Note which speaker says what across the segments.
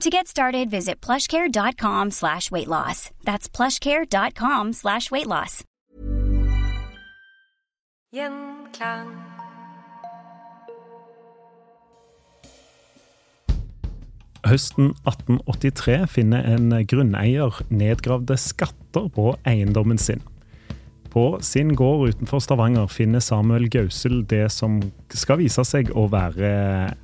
Speaker 1: To get started, visit plushcare.com slash weight loss. That's plushcare.com slash weight loss.
Speaker 2: Gjenklang.
Speaker 3: Høsten 1883 finner en grunneier nedgravde skatter på eiendommen sin. På sin gård utenfor Stavanger finner Samuel Gausel det som skal vise seg å være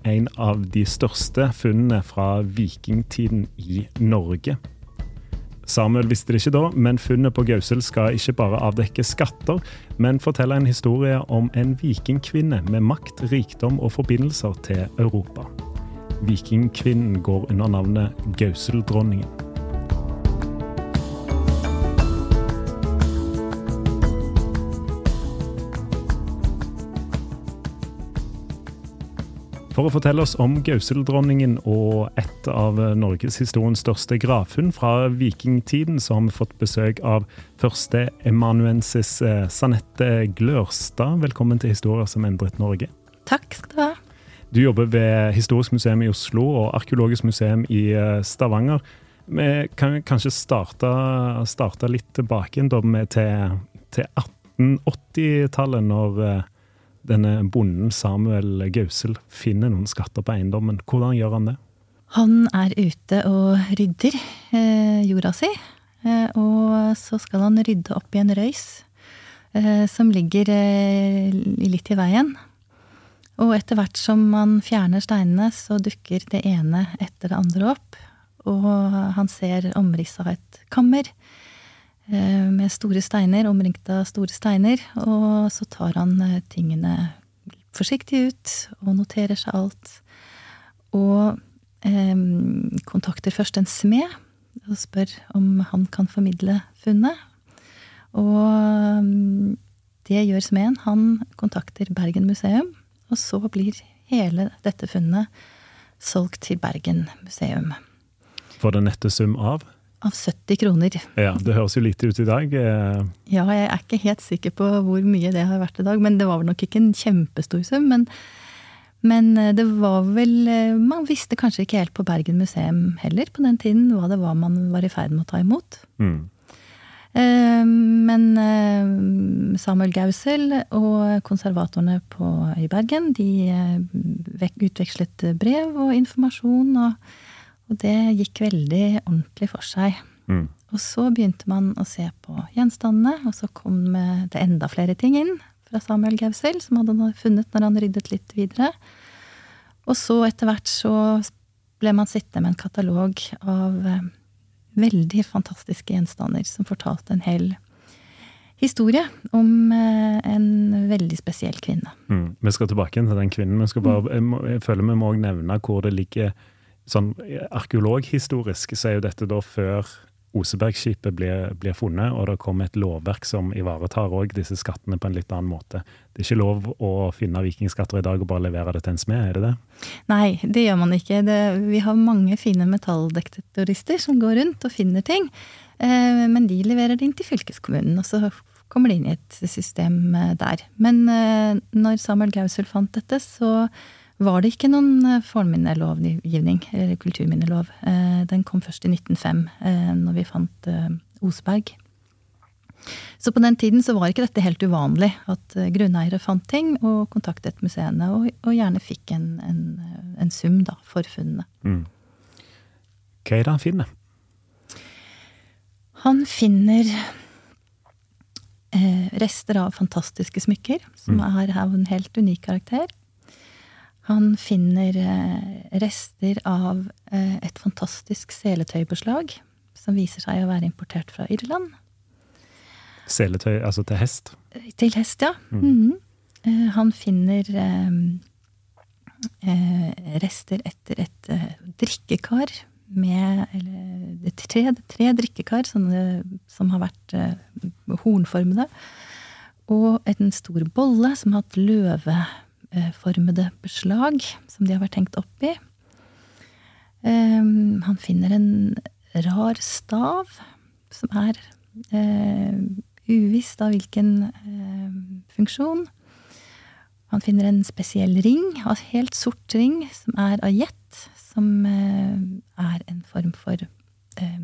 Speaker 3: en av de største funnene fra vikingtiden i Norge. Samuel visste det ikke da, men funnet på Gausel skal ikke bare avdekke skatter, men fortelle en historie om en vikingkvinne med makt, rikdom og forbindelser til Europa. Vikingkvinnen går under navnet Gauseldronningen. For å fortelle oss om Gauseldronningen og et av norgeshistoriens største gravfunn fra vikingtiden, så har vi fått besøk av første emanuensis eh, Sanette Glørstad. Velkommen til Historier som endret Norge.
Speaker 4: Takk skal du ha.
Speaker 3: Du jobber ved Historisk museum i Oslo og Arkeologisk museum i eh, Stavanger. Vi kan kanskje starte, starte litt tilbake til, til 1880-tallet, når eh, denne bonden Samuel Gausel finner noen skatter på eiendommen. Hvordan gjør han det?
Speaker 4: Han er ute og rydder eh, jorda si. Eh, og så skal han rydde opp i en røys eh, som ligger eh, litt i veien. Og etter hvert som man fjerner steinene, så dukker det ene etter det andre opp. Og han ser omrisset av et kammer med store steiner, omringet av store steiner. Og så tar han eh, tingene forsiktig ut og noterer seg alt. Og eh, kontakter først en smed og spør om han kan formidle funnet. Og mm, det gjør smeden. Han kontakter Bergen museum, og så blir hele dette funnet solgt til Bergen museum.
Speaker 3: For den nette sum av?
Speaker 4: Av 70 kroner.
Speaker 3: Ja, Det høres jo lite ut i dag. Eh,
Speaker 4: Ja, jeg er ikke helt sikker på hvor mye det har vært i dag, men det var vel nok ikke en kjempestor sum. Men, men eh, det var vel eh, Man visste kanskje ikke helt på Bergen museum heller på den tiden hva det var man var i ferd med å ta imot.
Speaker 3: Mm.
Speaker 4: Men Samuel Gausel og konservatorene på, i Bergen, de utvekslet brev og informasjon, og, og det gikk veldig ordentlig for seg.
Speaker 3: Mm.
Speaker 4: Og så begynte man å se på gjenstandene, og så kom det enda flere ting inn fra Samuel Gausel, som hadde funnet når han ryddet litt videre. Og så etter hvert så ble man sittende med en katalog av eh, veldig fantastiske gjenstander som fortalte en hel historie om eh, en veldig spesiell kvinne.
Speaker 3: Mm. Vi skal tilbake til den kvinnen. men skal bare, må, jeg føler vi må nevne hvor det ligger sånn Arkeologhistorisk så er jo dette da før Osebergskipet blir, blir funnet, og det kommer et lovverk som ivaretar òg disse skattene på en litt annen måte. Det er ikke lov å finne vikingskatter i dag og bare levere det til en smed, er det det?
Speaker 4: Nei, det gjør man ikke. Det, vi har mange fine metalldetektorister som går rundt og finner ting. Eh, men de leverer det inn til fylkeskommunen, og så kommer det inn i et system eh, der. Men eh, når Samuel Gausel fant dette, så var det ikke noen eh, fornminnelovgivning, eller kulturminnelov. Eh, Den kom først i 1905, eh, når vi fant Osberg. Oseberg. Så på den tiden så var ikke dette helt uvanlig, at grunneiere fant ting og kontaktet museene, og, og gjerne fikk en, en, en, sum da, for funnene. Mm.
Speaker 3: Hva er det han finner?
Speaker 4: Han finner eh, rester av fantastiske smykker, som mm. er av en helt unik karakter. Han finner eh, rester av eh, et fantastisk seletøybeslag, som viser seg å være importert fra Irland.
Speaker 3: Seletøy, altså til hest?
Speaker 4: Til hest, ja. Mm. Mm -hmm. Han finner eh, rester etter et eh, drikkekar med Eller tre, tre drikkekar sånne, som har vært eh, hornformede. Og en stor bolle som har hatt løveformede beslag, som de har vært hengt opp i. han finner en rar stav som er uvisst av hvilken eh, funksjon. Han finner en spesiell ring, en helt sort ring, som er av jet, som eh, er en form for eh,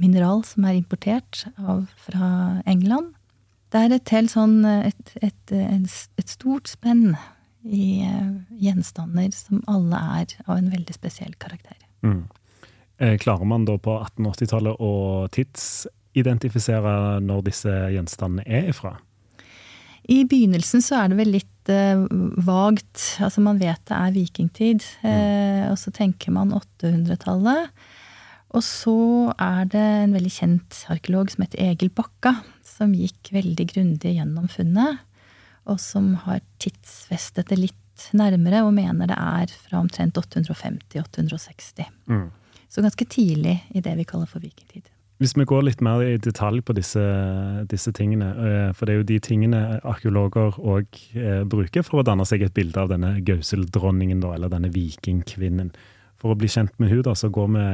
Speaker 4: mineral som er importert fra England. Det er et helt sånn et, et, et stort spenn i eh, gjenstander som alle er av en veldig spesiell karakter. Mm.
Speaker 3: Eh, klarer man da på 1880-tallet å tidsidentifisere når disse gjenstandene er ifra?
Speaker 4: I begynnelsen så er det vel litt uh, vagt. Altså man vet det er vikingtid, uh, og så tenker man 800-tallet. Og så er det en veldig kjent arkeolog som heter Egil Bakka, som gikk veldig grundig gjennom funnet, og som har tidsfestet det litt nærmere, og mener det er fra omtrent 850-860. Mm. Så ganske tidlig i det vi kaller for vikingtid.
Speaker 3: Hvis vi går litt mer i detalj på disse, disse tingene, eh, for det er jo de tingene arkeologer òg eh, bruker for å danne seg et bilde av denne Gauseldronningen, eller denne vikingkvinnen. For å bli kjent med henne, så går vi,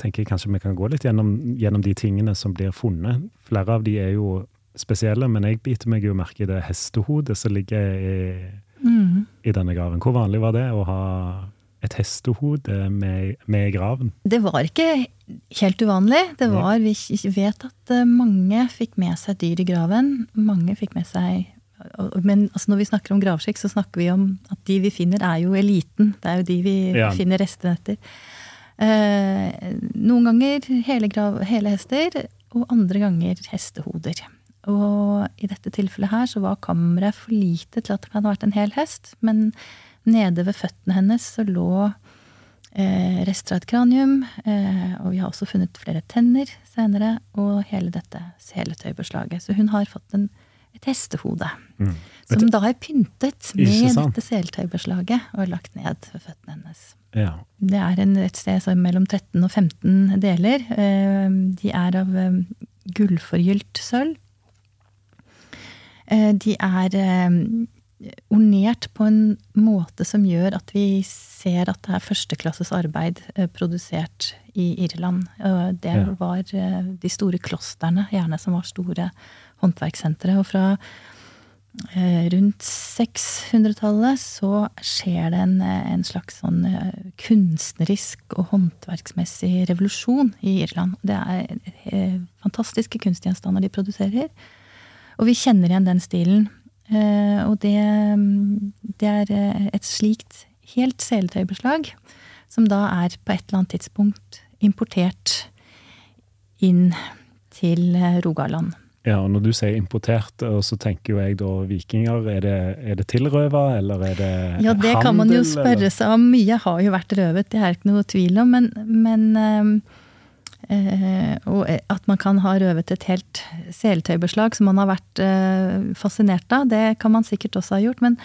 Speaker 3: tenker jeg kanskje vi kan gå litt gjennom, gjennom de tingene som blir funnet. Flere av de er jo spesielle, men jeg biter meg jo merke i det hestehodet som ligger i, mm. i denne graven. Hvor vanlig var det å ha et hestehode med, med, graven?
Speaker 4: Det var ikke helt uvanlig. Det var, Vi vet at eh, mange fikk med seg dyr i graven. Mange fikk med seg Men altså når vi snakker om gravskikk, så snakker vi om at de vi finner, er jo eliten. Det er jo de vi ja. finner restene etter. Eh, noen ganger hele, grav, hele hester, og andre ganger hestehoder. Og i dette tilfellet her så var kammeret for lite til at det kan ha vært en hel hest. Men Nede ved føttene hennes så lå eh, rester av et kranium, eh, og vi har også funnet flere tenner senere, og hele dette seletøybeslaget. Så hun har fått en, et hestehode. Mm. Som da er pyntet med dette seletøybeslaget og lagt ned ved føttene hennes. Ja. Det er en, et sted mellom 13 og 15 deler. Eh, de er av eh, gullforgylt sølv. Eh, de er eh, ornert på en måte som gjør at vi ser at det er førsteklasses arbeid eh, produsert i Irland. Det var de store klostrene, gjerne, som var store håndverkssentre. Og fra rundt 600-tallet så skjer det en, en, slags sånn kunstnerisk og håndverksmessig revolusjon i Irland. Det er fantastiske kunstgjenstander de produserer. Og vi kjenner igjen den stilen Eh, og det, det er eh, et slikt helt seletøybeslag som da er på et eller annet tidspunkt importert inn til eh, Rogaland.
Speaker 3: Ja, og Når du sier importert, så tenker jo jeg da vikinger. Er det, er det tilrøva, eller er det handel?
Speaker 4: Ja, det kan man jo spørre seg om. Mye har jo vært røvet, det er ikke noe tvil om. Men, men og at man kan ha røvet et helt seletøybeslag som man har vært eh, fascinert av, det kan man sikkert også ha gjort. Men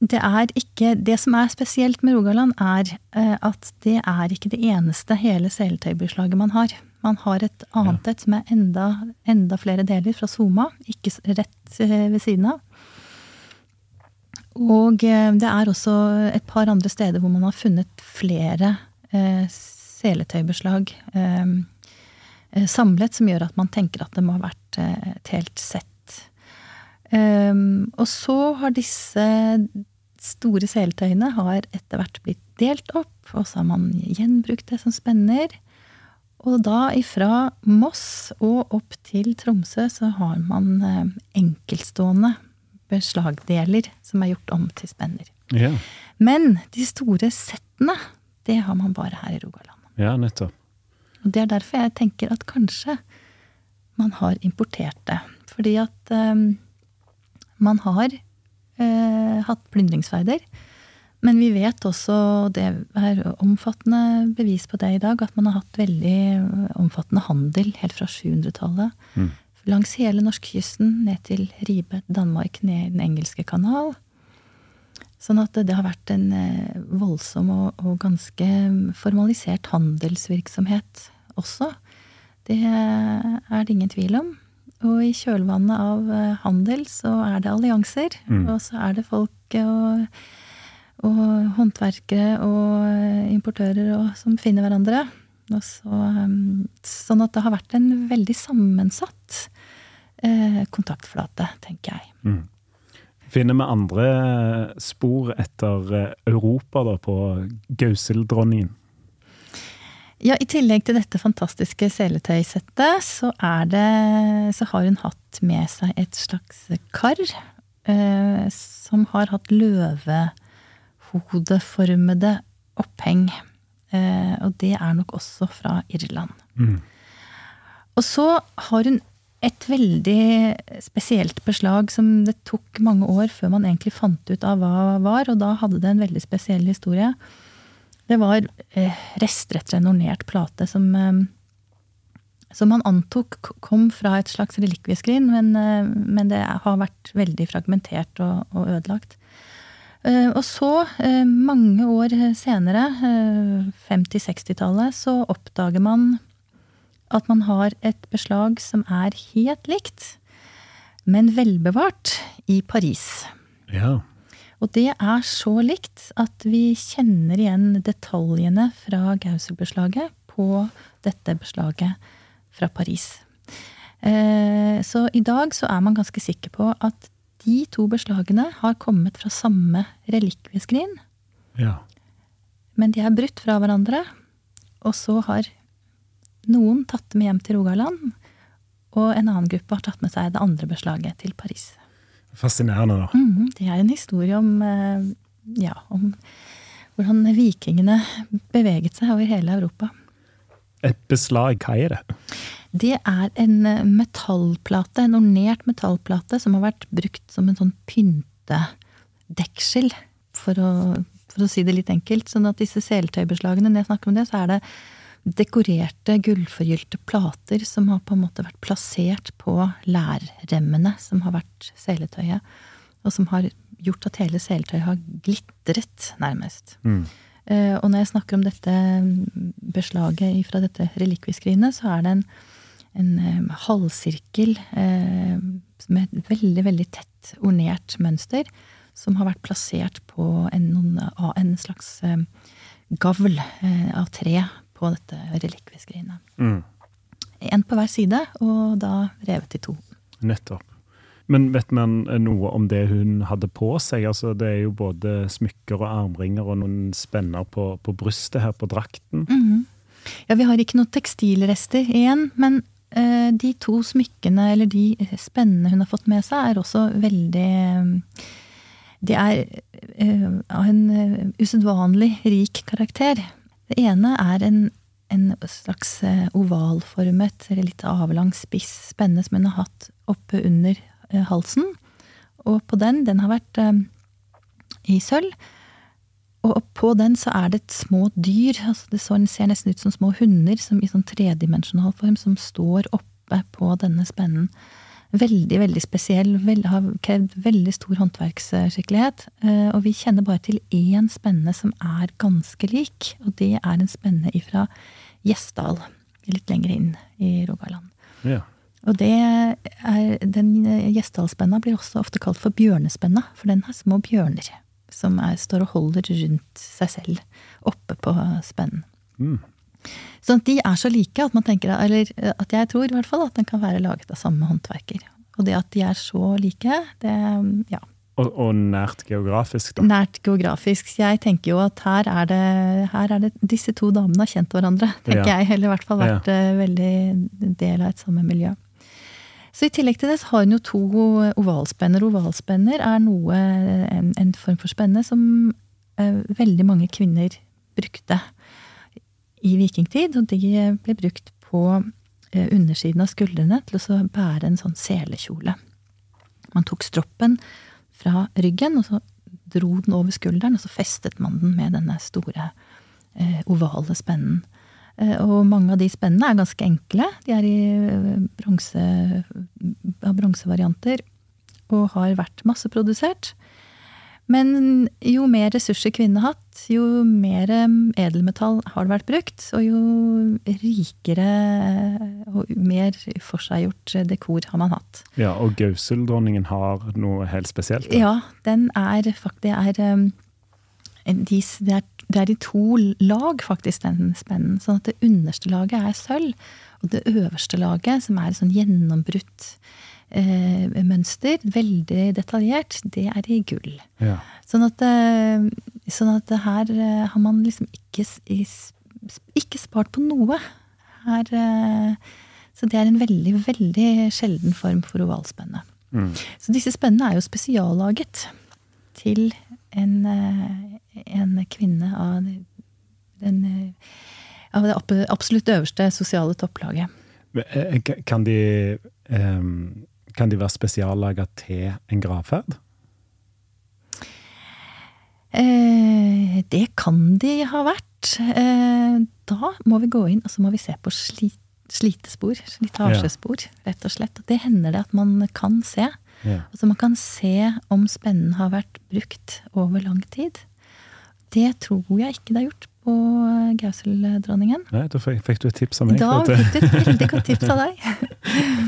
Speaker 4: det er ikke Det som er spesielt med Rogaland, er eh, at det er ikke det eneste hele seletøybeslaget man har. Man har et annet et som er enda, enda flere deler, fra Soma, ikke rett ved siden av. Og det er også et par andre steder hvor man har funnet flere seletøybeslag ehm, eh, samlet, som gjør at man tenker at det må ha vært eh, et helt sett. Um, og så har disse store seletøyene har etter hvert blitt delt opp, og så har man gjenbrukt det som spenner. Og da ifra Moss og opp til Tromsø så har man eh, enkeltstående beslagdeler som er gjort om til spenner.
Speaker 3: Ja,
Speaker 4: Men de store settene, det har man bare her i Rogaland.
Speaker 3: Ja nettopp.
Speaker 4: Og det er derfor jeg tenker at kanskje man har importert det. Fordi at eh, man har eh, hatt plyndringsferder. Men vi vet også, og det er omfattende bevis på det i dag, at man har hatt veldig omfattende handel helt fra 700-tallet. Langs hele norskekysten, ned til Ribe, Danmark, ned i Den engelske kanal. Sånn at det har vært en eh, voldsom og, og ganske formalisert handelsvirksomhet også. Det er det ingen tvil om. Og i kjølvannet av eh, handel så er det allianser. Og så er det folk og, og håndverkere og eh, importører og, som finner hverandre. Så, sånn at det har vært en veldig sammensatt eh, kontaktflate, tenker jeg.
Speaker 3: Finner vi andre spor etter eh, Europa da, på Gauseldronningen?
Speaker 4: Ja, I tillegg til dette fantastiske seletøysettet, så, er det, så har hun hatt med seg et slags kar eh, som har hatt løvehodeformede oppheng. Eh, og det er nok også fra Irland. Og så har hun et veldig spesielt beslag som det tok mange år før man egentlig fant ut av hva var, og da hadde det en veldig spesiell historie. Det var eh, rester etter en ornert plate som, eh, som man antok kom fra et slags relikvieskrin, men, eh, men det har vært veldig fragmentert og, og ødelagt. Eh, og så, eh, mange år senere, eh, 50-60-tallet, så oppdager man at man har et beslag som er helt likt, men velbevart, i Paris.
Speaker 3: Ja.
Speaker 4: Og det er så likt at vi kjenner igjen detaljene fra Gausel-beslaget på dette beslaget fra Paris. Eh, Så i dag så er man ganske sikker på at de to beslagene har kommet fra samme relikvieskrin,
Speaker 3: ja.
Speaker 4: men de er brutt fra hverandre. Og så har noen tatt med hjem til Rogaland, og en annen gruppe har tatt med seg det andre beslaget til Paris.
Speaker 3: Fascinerende, da.
Speaker 4: Mhm, Det er en historie om, eh, ja, om hvordan vikingene beveget seg over hele Europa.
Speaker 3: Et beslag, hva er det?
Speaker 4: Det er en eh, metallplate, en ornert metallplate, som har vært brukt som en sånn pyntedeksel, for å, for å si det litt enkelt. Sånn at disse seletøybeslagene, når jeg snakker om det, så er det dekorerte, gullforgylte plater som har på en måte vært plassert på lærremmene som har vært seletøyet, og som har gjort at hele seletøyet har glitret, nærmest. Eh, Og når jeg snakker om dette beslaget fra dette relikvieskrinet, så er det en, en eh, halvsirkel eh, med et veldig, veldig tett ornert mønster, som har vært plassert på en, noen, en slags gavl av tre på dette relikvieskrinet. En på hver side, og da revet i to.
Speaker 3: Nettopp. Men vet man noe om det hun hadde på seg? Altså, det er jo både smykker og armringer og noen spenner på, på brystet her på drakten.
Speaker 4: Ja, vi har ikke noen tekstilrester igjen, men uh, de to smykkene, eller de spennene hun har fått med seg, er også veldig eh, De er uh, av en uh, usedvanlig rik karakter. Det ene er en, en slags eh, ovalformet, eller litt avlang spiss spenne som hun har hatt oppe under eh, halsen. Og på den, den har vært eh, i sølv. Og på den så er det et små dyr. altså Det så- ser nesten ut som små hunder som i sånn tredimensjonal form, som står oppe på denne spennen. Veldig, veldig spesiell. Vel, har krevd veldig stor håndverksskikkelighet. eh, Og vi kjenner bare til én spenne som er ganske lik, og det er en spenne ifra Gjesdal. Litt lenger inn i Rogaland.
Speaker 3: Ja.
Speaker 4: Og det er, den Gjesdalsspenna blir også ofte kalt for bjørnespenna, for den har små bjørner som er, står og holder rundt seg selv oppe på spennen. Sånn at de er så like at man tenker, eller at jeg tror i hvert fall at den kan være laget av samme håndverker. Og det at de er så like, det ja.
Speaker 3: Og, og nært geografisk, da.
Speaker 4: Nært geografisk. Jeg tenker jo at her er det, her er det Disse to damene har kjent hverandre, tenker
Speaker 3: Ja.
Speaker 4: jeg. Eller i hvert fall vært ja. veldig del av et samme miljø. Så i tillegg til det så har hun jo to ovalspenner. Ovalspenner er noe, en, en form for spenne som eh, veldig mange kvinner brukte i vikingtid. Og de ble brukt på eh, undersiden av skuldrene til å bære en sånn selekjole. Man tok stroppen fra ryggen, og så dro den over skulderen, og så festet man den med denne store eh, ovale spennen. Eh, og mange av de spennene er ganske enkle. De er i bronse, av bronsevarianter og har vært masseprodusert. Men jo mer ressurser kvinnene har hatt, jo mer eh, edelmetall har det vært brukt, og jo rikere og mer forseggjort dekor har man hatt.
Speaker 3: Ja, Og Gauseldronningen har noe helt spesielt? da.
Speaker 4: Ja, den er faktisk Det er, um, de, det er, det er i to lag, faktisk, den spennen. Sånn at det underste laget er sølv, og det øverste laget, som er sånn gjennombrutt eh, mønster, veldig detaljert, det er i gull.
Speaker 3: Ja.
Speaker 4: Sånn at, eh, sånn at her eh, har man liksom ikke, ikke spart på noe. Her, eh, så det er en veldig, veldig sjelden form for ovalspenne.
Speaker 3: Mm.
Speaker 4: Så disse spennene er jo spesiallaget til en, en kvinne av, den, av det absolutt øverste sosiale topplaget.
Speaker 3: Kan de, ehm, kan de være spesiallaga til en gravferd?
Speaker 4: Eh, det kan de ha vært. Eh, da må vi gå inn og så må vi se på sli, slitespor, slitasjespor, rett og slett. Det hender det at man kan se.
Speaker 3: Ja.
Speaker 4: Altså man kan se om spennen har vært brukt over lang tid. Det tror jeg ikke det er gjort på eh, Gauseldronningen.
Speaker 3: Nei, da fikk, fikk du et tips av meg.
Speaker 4: Da fikk du et veldig godt tips av deg.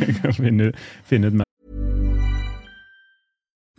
Speaker 3: jeg kan finne, finne ut mer.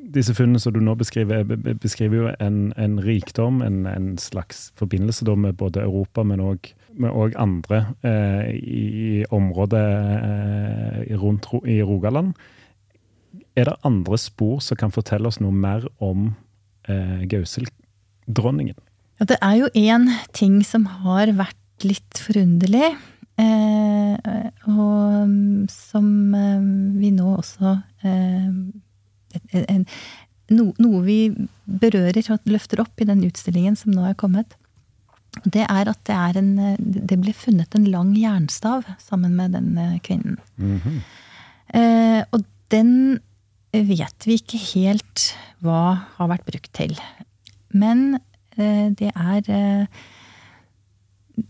Speaker 3: Disse funnene som du nå beskriver, be- be- beskriver jo en, en rikdom, en, en slags forbindelse da med både Europa, men òg andre eh, i, i området eh, rundt i Rogaland. Er det andre spor som kan fortelle oss noe mer om eh, Gauseldronningen?
Speaker 4: Ja, det er jo én ting som har vært litt forunderlig, og mm, som eh, vi nå også eh, en, no, Noe vi berører og løfter opp i den utstillingen som nå er kommet. Det er at det, er en, eh, det ble funnet en lang jernstav sammen med den eh, kvinnen. Eh, og den vet vi ikke helt hva har vært brukt til. Men eh, det er eh,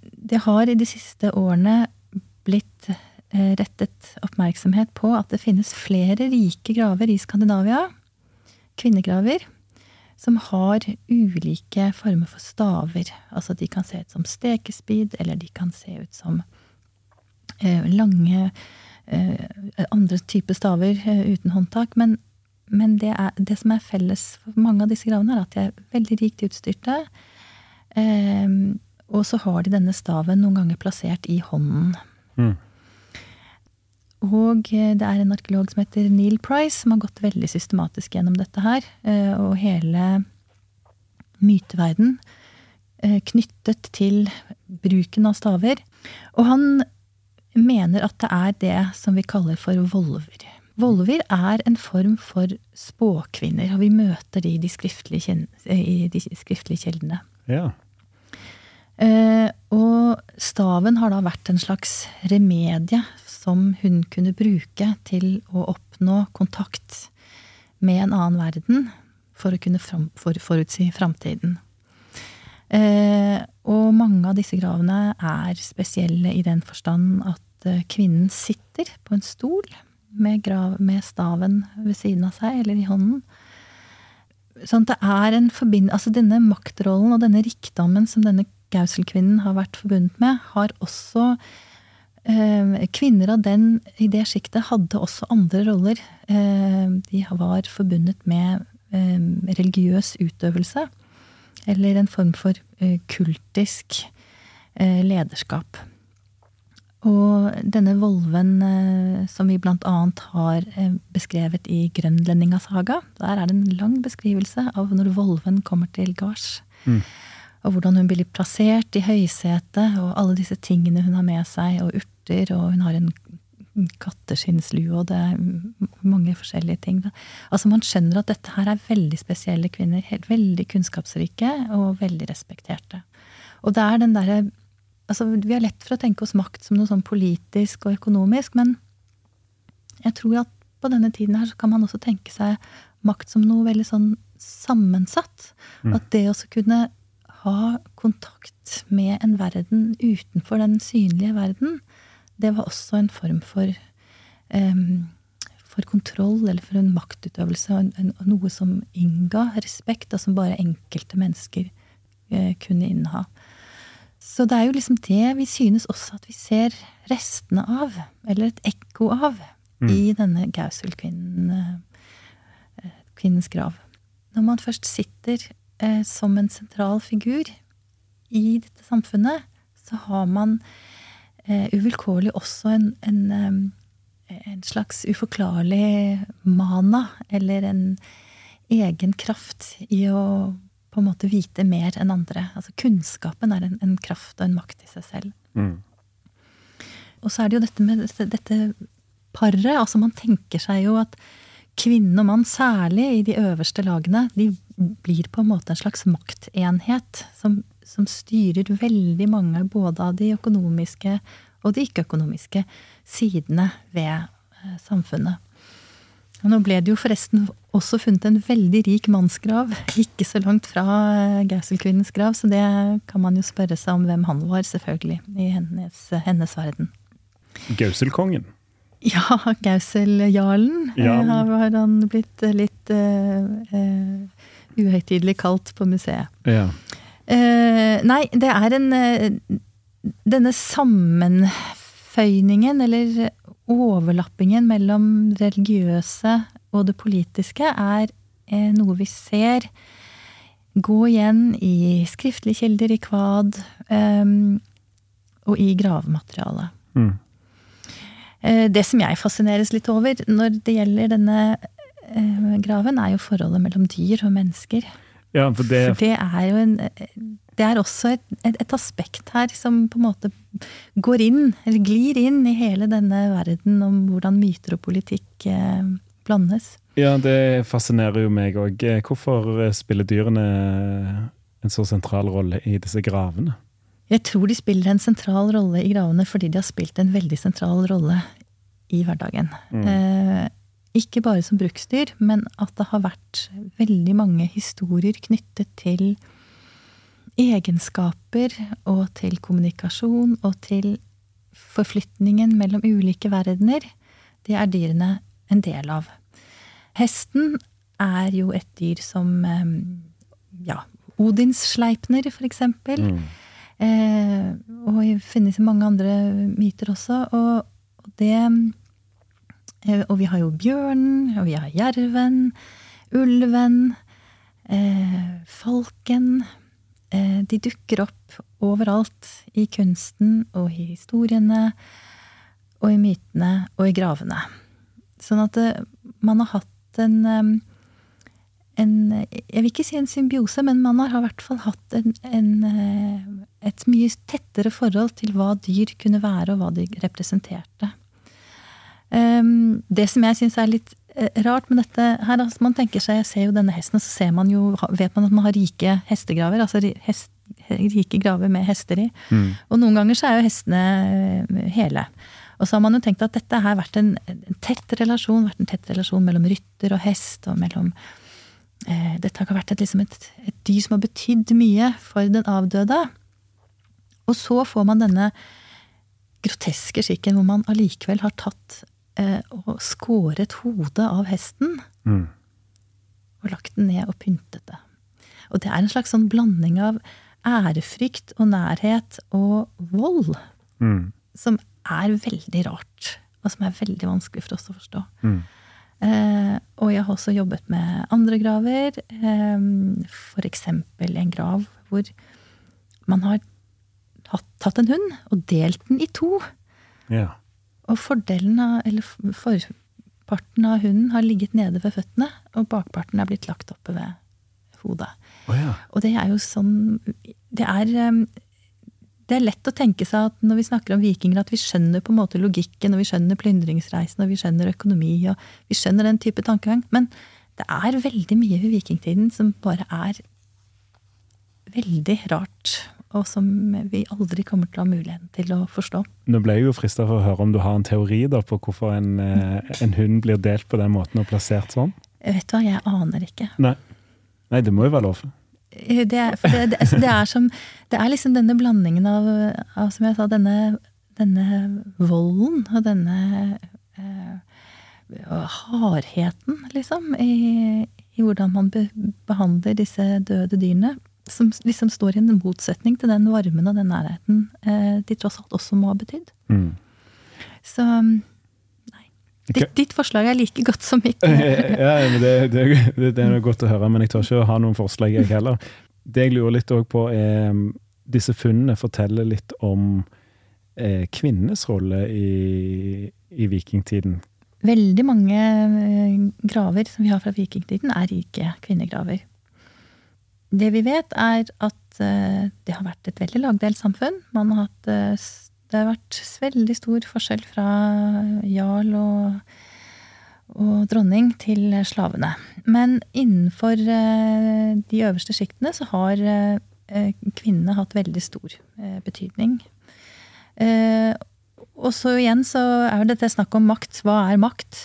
Speaker 4: Det har i de siste årene blitt eh, rettet oppmerksomhet på at det finnes flere rike graver i Skandinavia, kvinnegraver, som har ulike former for staver. Altså de kan se ut som stekespyd, eller de kan se ut som eh, lange eh, andre typer staver uten håndtak. Men, men det, er, det, som er felles for mange av disse gravene, er at de er veldig rikt utstyrte. Og så har de denne staven noen ganger plassert i hånden. Mm. Og eh, det er en arkeolog som heter Neil Price, som har gått veldig systematisk gjennom dette her. Eh, og hele myteverden eh, knyttet til bruken av staver. Og han mener at det er det som vi kaller for volver. Volver er en form for spåkvinner, og vi møter de i de skriftlige, i de skriftlige kjeldene.
Speaker 3: Ja.
Speaker 4: Eh, og staven har da vært en slags remedie som hun kunne bruke til å oppnå kontakt med en annen verden for å kunne forutsi framtiden. Eh, og mange av disse gravene er spesielle i den forstand at eh, kvinnen sitter på en stol med, grav, med staven ved siden av seg, eller i hånden. Sånn at det er en forbindelse Altså denne maktrollen og denne rikdommen som denne Gausel-kvinnen har vært forbundet med, har også Eh, kvinner av den, i det sjiktet hadde også andre roller. Eh, de var forbundet med eh, religiøs utøvelse. Eller en form for kultisk lederskap. Og denne volven som vi blant annet har beskrevet i Grønlendingasaga, der er det en lang beskrivelse av når volven kommer til gards. Mm og hvordan hun blir plassert i høysetet, og alle disse tingene hun har med seg, og urter, og hun har en katteskinnslue, og det er mange forskjellige ting. Altså Man skjønner at dette her er veldig spesielle kvinner. Helt, veldig kunnskapsrike og veldig respekterte. Og det er den derre Altså, vi har lett for å tenke oss makt som noe sånn politisk og økonomisk, men jeg tror at på denne tiden her så kan man også tenke seg makt som noe veldig sånn sammensatt. Mm. At det også kunne ha kontakt med en verden utenfor den synlige verden, det var også en form for um, for kontroll eller for en maktutøvelse, en, noe som innga respekt, og som bare enkelte mennesker eh, kunne inneha. Så det er jo liksom det vi synes også at vi ser restene av, eller et ekko av, mm. i denne Gausel-kvinnens eh, grav. Når man først sitter eh, som en sentral figur i dette samfunnet, så har man eh, uvilkårlig også en, en, eh, en, slags uforklarlig mana, eller en egen kraft i å på en måte vite mer enn andre. Altså Kunnskapen er en, en kraft og en makt i seg selv. Mm. Og så er det jo dette med dette, dette paret. Altså man tenker seg jo at kvinne og mann, særlig i de øverste lagene, de blir på en måte en slags maktenhet som, som styrer veldig mange både av de økonomiske og de ikke-økonomiske sidene ved eh, samfunnet. Og nå ble det jo forresten også funnet en veldig rik mannsgrav ikke så langt fra eh, Gauselkvinnens grav, så det kan man jo spørre seg om hvem han var, selvfølgelig, i hennes, hennes verden.
Speaker 3: Gauselkongen?
Speaker 4: Ja, Gausel-jarlen ja. har han blitt litt uh, uh, uhøytidelig kalt på museet.
Speaker 3: Ja.
Speaker 4: Uh, nei, det er en Denne sammenføyningen, eller overlappingen mellom religiøse og det politiske, er noe vi ser gå igjen i skriftlige kilder, i kvad, um, og i gravematerialet. Mm. Eh, det som jeg fascineres litt over når det gjelder denne eh, graven, er jo forholdet mellom dyr og mennesker.
Speaker 3: Ja, for, det...
Speaker 4: for det er jo en Det er også et, et, et, aspekt her som på en måte går inn, eller glir inn, i hele denne verden om hvordan myter og politikk eh, blandes.
Speaker 3: Ja, det fascinerer jo meg òg. Hvorfor spiller dyrene en så sentral rolle i disse gravene?
Speaker 4: Jeg tror de spiller en sentral rolle i gravene fordi de har spilt en veldig sentral rolle i hverdagen. Mm. Eh, ikke bare som bruksdyr, men at det har vært veldig mange historier knyttet til egenskaper og til kommunikasjon og til forflytningen mellom ulike verdener. Det er dyrene en del av. Hesten er jo et dyr som eh, ja, Odins sleipner, for eksempel. Mm Eh, og det finnes mange andre myter også. Og, det eh, Og vi har jo bjørnen, og vi har jerven, ulven, eh, falken. Eh, de dukker opp overalt i kunsten og i historiene og i mytene og i gravene. Sånn at det, man har hatt en en, jeg vil ikke si en symbiose, men man har i hvert fall hatt en, en, et mye tettere forhold til hva dyr kunne være, og hva de representerte. Um, det som jeg syns er litt rart med dette her, altså man tenker seg, Jeg ser jo denne hesten, og så ser man jo, vet man at man har rike hestegraver. Altså hest, rike graver med hester i. Mm. Og noen ganger så er jo hestene hele. Og så har man jo tenkt at dette har vært en, en tett relasjon, vært en tett relasjon mellom rytter og hest, og mellom eh, Dette har vært et, liksom et, et, dyr som har betydd mye for den avdøde. Og så får man denne groteske skikken hvor man allikevel har tatt eh, og skåret hodet av hesten. Mm. Og lagt den ned og pyntet det. Og det er en slags sånn blanding av ærefrykt og nærhet og vold. Mm. Som er veldig rart. Og som er veldig vanskelig for oss å forstå. Mm. Eh, og jeg har også jobbet med andre graver. Eh, eksempel en grav hvor man har tatt en hund og delt den i to. Ja. Og fordelen av, eller forparten av hunden har ligget nede ved føttene, og bakparten er blitt lagt oppe ved hodet. Oh, ja. Og det er jo sånn Det er eh, det er lett å tenke seg at når vi snakker om vikinger, at vi skjønner på en måte logikken, og vi skjønner plyndringsreisen, og vi skjønner økonomi, og vi skjønner den type tankegang. Men det er veldig mye ved vikingtiden som bare er veldig rart. Og som vi aldri kommer til å ha muligheten til å forstå.
Speaker 3: Nå ble jeg jo frista for å høre om du har en teori da på hvorfor en, eh, en hund blir delt på den måten og plassert sånn?
Speaker 4: Vet du hva, jeg aner ikke.
Speaker 3: Nei, Nei det må jo være lov.
Speaker 4: Det, det, det, altså, det, er som Det er liksom denne blandingen av, av som jeg sa, denne, denne volden og denne eh, hardheten, liksom, i, i, hvordan man be, behandler disse døde dyrene. Som liksom står i en motsetning til den varmen og den nærheten eh, de tross alt også må ha betydd. Mm. Så Ditt, ditt, forslag er like godt som mitt.
Speaker 3: ja, men det, det, det, er godt å høre, men jeg tør ikke å ha noen forslag, jeg heller. Det jeg lurer litt på, er mm, Disse funnene forteller litt om eh, kvinnenes rolle i, i, vikingtiden.
Speaker 4: Veldig mange eh, graver som vi har fra vikingtiden, er rike kvinnegraver. Det vi vet, er at eh, det har vært et veldig lagdelt samfunn. Man har hatt eh, det har vært veldig stor forskjell fra jarl og, og dronning til slavene. Men innenfor eh, de øverste sjiktene så har eh, kvinnene hatt veldig stor eh, betydning. Og så igjen så er dette snakk om makt. Hva er makt?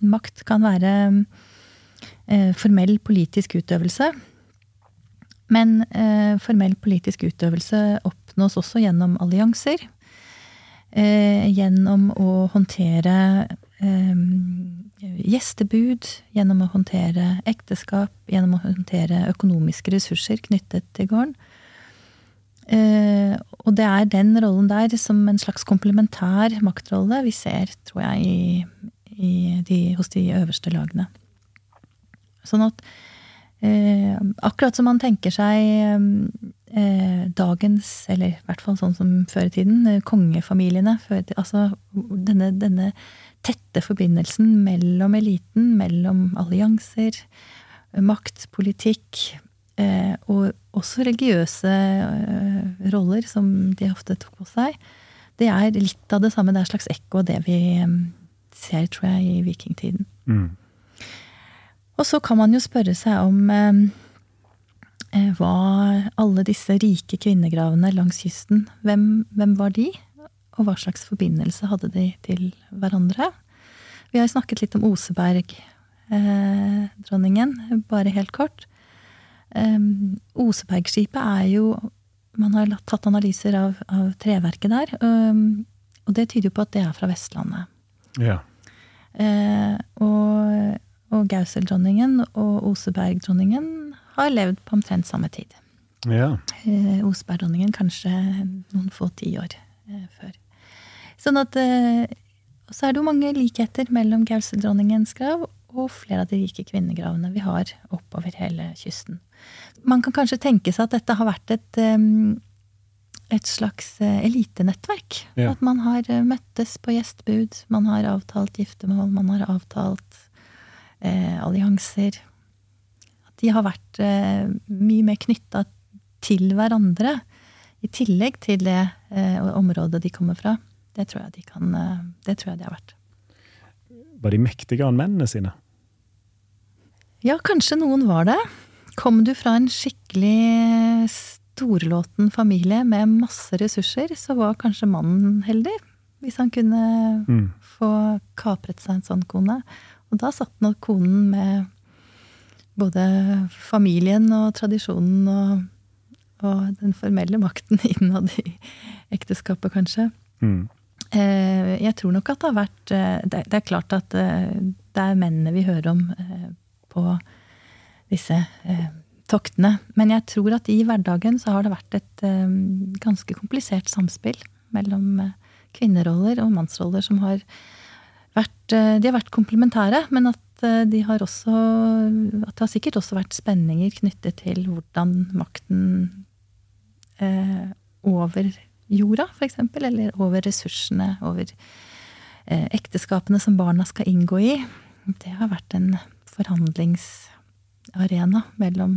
Speaker 4: Makt kan være formell politisk utøvelse. Men formell politisk utøvelse opp oppnås også gjennom allianser. Eh, gjennom å håndtere eh, gjestebud, gjennom å håndtere ekteskap, gjennom å håndtere økonomiske ressurser knyttet til gården. Eh, og det er den rollen der som en slags komplementær maktrolle vi ser, tror jeg, i, de, hos de øverste lagene. Sånn at eh, akkurat som man tenker seg dagens, eller i hvert fall sånn som før i tiden, eh, kongefamiliene. altså denne, denne, tette forbindelsen mellom eliten, mellom allianser, makt, politikk, eh, og også religiøse eh, roller, som de ofte tok på seg. Det er litt av det samme. Det er et slags ekko av det vi eh, ser, tror jeg, i vikingtiden. Mm. Og så kan man jo spørre seg om eh, Eh, var alle disse rike kvinnegravene langs kysten, hvem, hvem, var de? Og hva slags forbindelse hadde de til hverandre? Vi har snakket litt om Oseberg-dronningen, eh, bare helt kort. Eh, Osebergskipet er jo Man har tatt analyser av, av treverket der, um, og det tyder jo på at det er fra Vestlandet. Ja. Eh, og, og Gauseldronningen og Osebergdronningen har levd på omtrent samme tid.
Speaker 3: Ja.
Speaker 4: Eh, Osebergdronningen kanskje noen få tiår eh, før. Sånn at eh, så er det jo mange likheter mellom Gauseldronningens grav og flere av de rike kvinnegravene vi har oppover hele kysten. Man kan kanskje tenke seg at dette har vært et, eh, et slags eh, elitenettverk.
Speaker 3: Ja.
Speaker 4: At man har eh, møttes på gjestbud, man har avtalt giftermål, man har avtalt eh, allianser. De har vært eh, mye mer knytta til hverandre, i tillegg til det eh, området de kommer fra. Det tror jeg de kan eh, Det tror jeg de har vært.
Speaker 3: Var de mektigere enn mennene sine?
Speaker 4: Ja, kanskje noen var det. Kom du fra en skikkelig storlåten familie med masse ressurser, så var kanskje mannen heldig. Hvis han kunne
Speaker 3: Mm.
Speaker 4: få kapret seg en sånn kone. Og da satt nok konen med både familien og tradisjonen og, og den formelle makten innad i ekteskapet, kanskje.
Speaker 3: Mm.
Speaker 4: Eh, Jeg tror nok at det har vært eh, Det er klart at eh, det er mennene vi hører om på disse toktene. Men jeg tror at i hverdagen så har det vært et ganske komplisert samspill mellom kvinneroller og mannsroller som har vært De har vært komplementære, men at eh, de har også At det har sikkert også vært spenninger knyttet til hvordan makten eh, over jorda, for eksempel, eller over ressursene, over eh, ekteskapene som barna skal inngå i. Det har vært en forhandlingsarena mellom,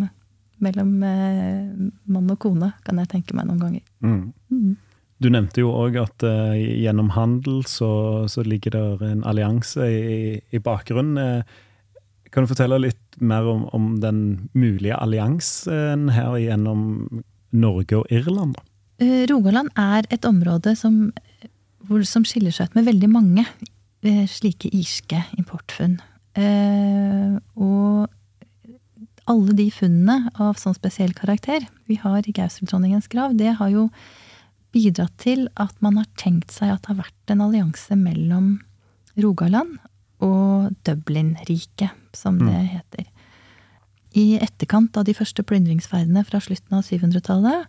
Speaker 4: mellom eh, mann og kone, kan jeg tenke meg noen ganger.
Speaker 3: Mm.
Speaker 4: Mm.
Speaker 3: Du nevnte jo òg at uh, gjennom handel så, så ligger det en allianse i, i bakgrunnen. Uh, kan du fortelle litt mer om, om den mulige alliansen her gjennom Norge og Irland?
Speaker 4: Eh, Rogaland er et område som, hvor, som skiller seg ut med veldig mange slike irske importfunn. Og alle de funnene av sånn spesiell karakter vi har i Gauseldronningens grav, det har jo bidratt til at man har tenkt seg at det har vært en allianse mellom Rogaland og Dublin-riket, som det heter. I etterkant av de første plyndringsferdene fra slutten av 700-tallet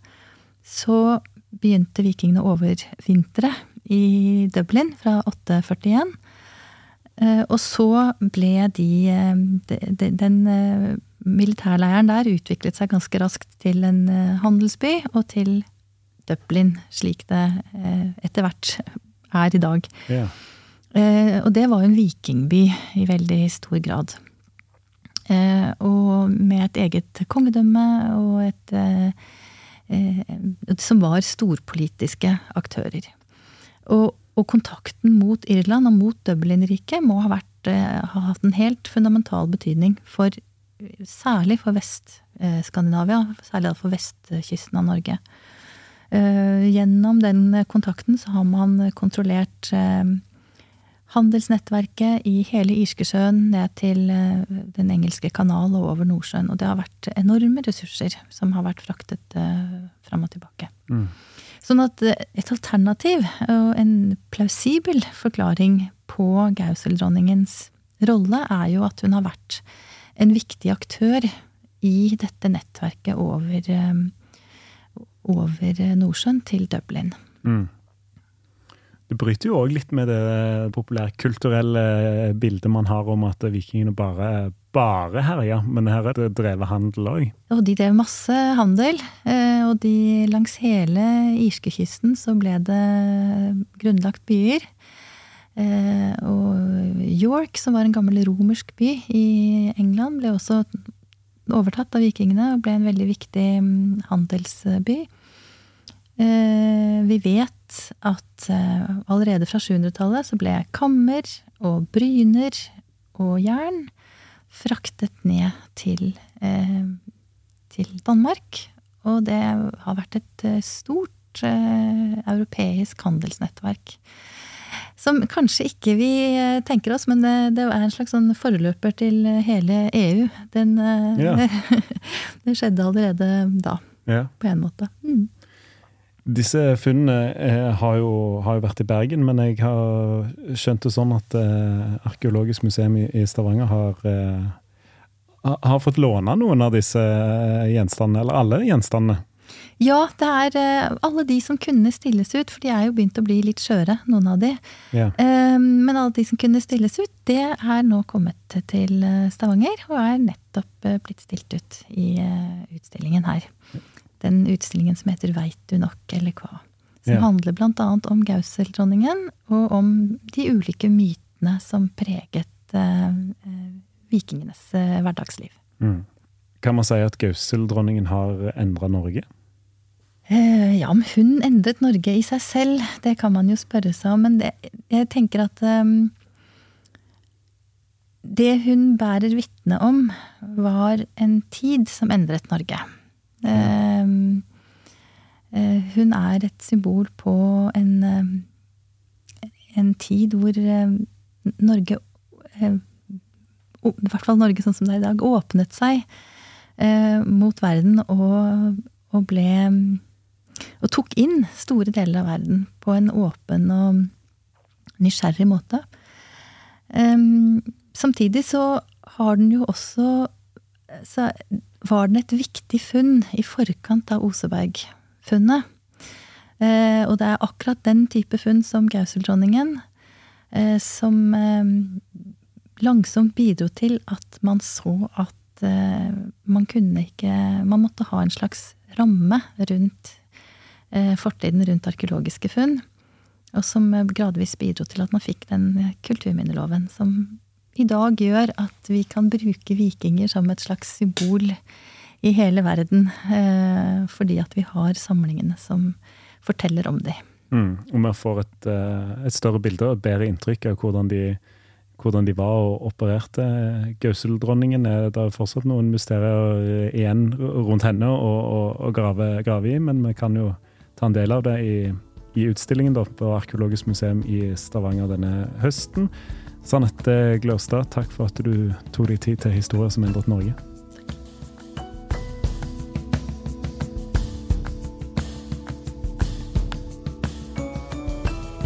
Speaker 4: så begynte vikingene å overvintre i Dublin fra 841. Eh, Og så ble de, eh, de- de- Den eh, militærleiren der utviklet seg ganske raskt til en handelsby, og til Dublin, slik det eh, etter hvert er i dag.
Speaker 3: Ja.
Speaker 4: Eh, Og det var jo en vikingby i veldig stor grad. Eh, Og med et eget kongedømme og et Som var storpolitiske aktører. Og, og kontakten mot Irland og mot Dublin-riket må ha, vært, ha hatt en helt fundamental betydning for Særlig for Vest-Skandinavia, særlig for vestkysten av Norge. Eh, Gjennom den kontakten så har man kontrollert eh, handelsnettverket i hele Irskesjøen ned til eh, Den engelske kanal og over Nordsjøen. Og det har vært enorme ressurser som har vært fraktet fram og tilbake.
Speaker 3: Mm.
Speaker 4: Sånn at et alternativ og en plausibel forklaring på Gauseldronningens rolle er jo at hun har vært en viktig aktør i dette nettverket over, over Nordsjøen til Dublin.
Speaker 3: Mm. Det bryter jo òg litt med det populærkulturelle bildet man har om at vikingene bare, bare herja, men her er det drevet handel òg.
Speaker 4: Og de drev masse handel, eh, og de langs hele irskekysten så ble det grunnlagt byer. Eh, Og York, som var en gammel romersk by i England, ble også overtatt av vikingene og ble en veldig viktig mm, handelsby. Eh, Vi vet at eh, allerede fra 700-tallet så ble kammer og bryner og jern fraktet ned til, eh, til Danmark. Og det har vært et stort europeisk handelsnettverk. Som kanskje ikke vi eh, tenker oss, men det, det er en slags sånn forløper til hele EU. Den, eh,
Speaker 3: Ja.
Speaker 4: det skjedde allerede da,
Speaker 3: Ja.
Speaker 4: på en måte. Mm.
Speaker 3: Disse funnene eh, har, jo, har jo vært i Bergen, men jeg har skjønt det sånn at eh, Arkeologisk museum i, i Stavanger har, eh, har fått låne noen av disse eh, gjenstandene, eller alle gjenstandene.
Speaker 4: Ja, det er eh, alle de som kunne stilles ut, for de er jo begynt å bli litt skjøre, noen av de.
Speaker 3: Ja.
Speaker 4: Eh, Men alle de som kunne stilles ut, det er nå kommet til eh, Stavanger, og er nettopp blitt stilt ut i utstillingen her. Den utstillingen som heter Veit du nok, eller hva? Som
Speaker 3: Ja.
Speaker 4: handler annet om Gauseldronningen, og om de ulike mytene som preget vikingenes hverdagsliv.
Speaker 3: Mm. Kan man si at Gauseldronningen har endra Norge?
Speaker 4: Eh, ja, om hun endret Norge i seg selv, det kan man jo spørre seg om. Men det, jeg tenker at um, det hun bærer vitne om, var en tid som endret Norge. Ehm, eh, hun er et symbol på en, eh, en tid hvor Norge I hvert fall Norge sånn som det er i dag, åpnet seg mot verden og, og ble og tok inn store deler av verden på en åpen og nysgjerrig måte. Ehm, samtidig så har den jo også Så var den et viktig funn i forkant av Oseberg-funnet. Eh, og det er akkurat den type funn som Gauseldronningen eh, som eh, langsomt bidro til at man så at eh, man kunne ikke Man måtte ha en slags ramme rundt fortiden rundt arkeologiske funn. Og som eh, gradvis bidro til at man fikk den eh, kulturminneloven som i dag gjør at vi kan bruke vikinger som et slags symbol i hele verden. Eh, fordi at vi har samlingene som forteller om dem.
Speaker 3: Mm. Og vi får et, eh, et større bilde og et bedre inntrykk av hvordan de, hvordan de var og opererte. Gauseldronningen er det fortsatt noen mysterier eh, igjen rundt henne å grave, grave i, men vi kan jo ta en del av det i, i utstillingen da, på Arkeologisk museum i Stavanger denne høsten. Sanette Glørstad, takk for at du tok deg tid til historier som endret Norge.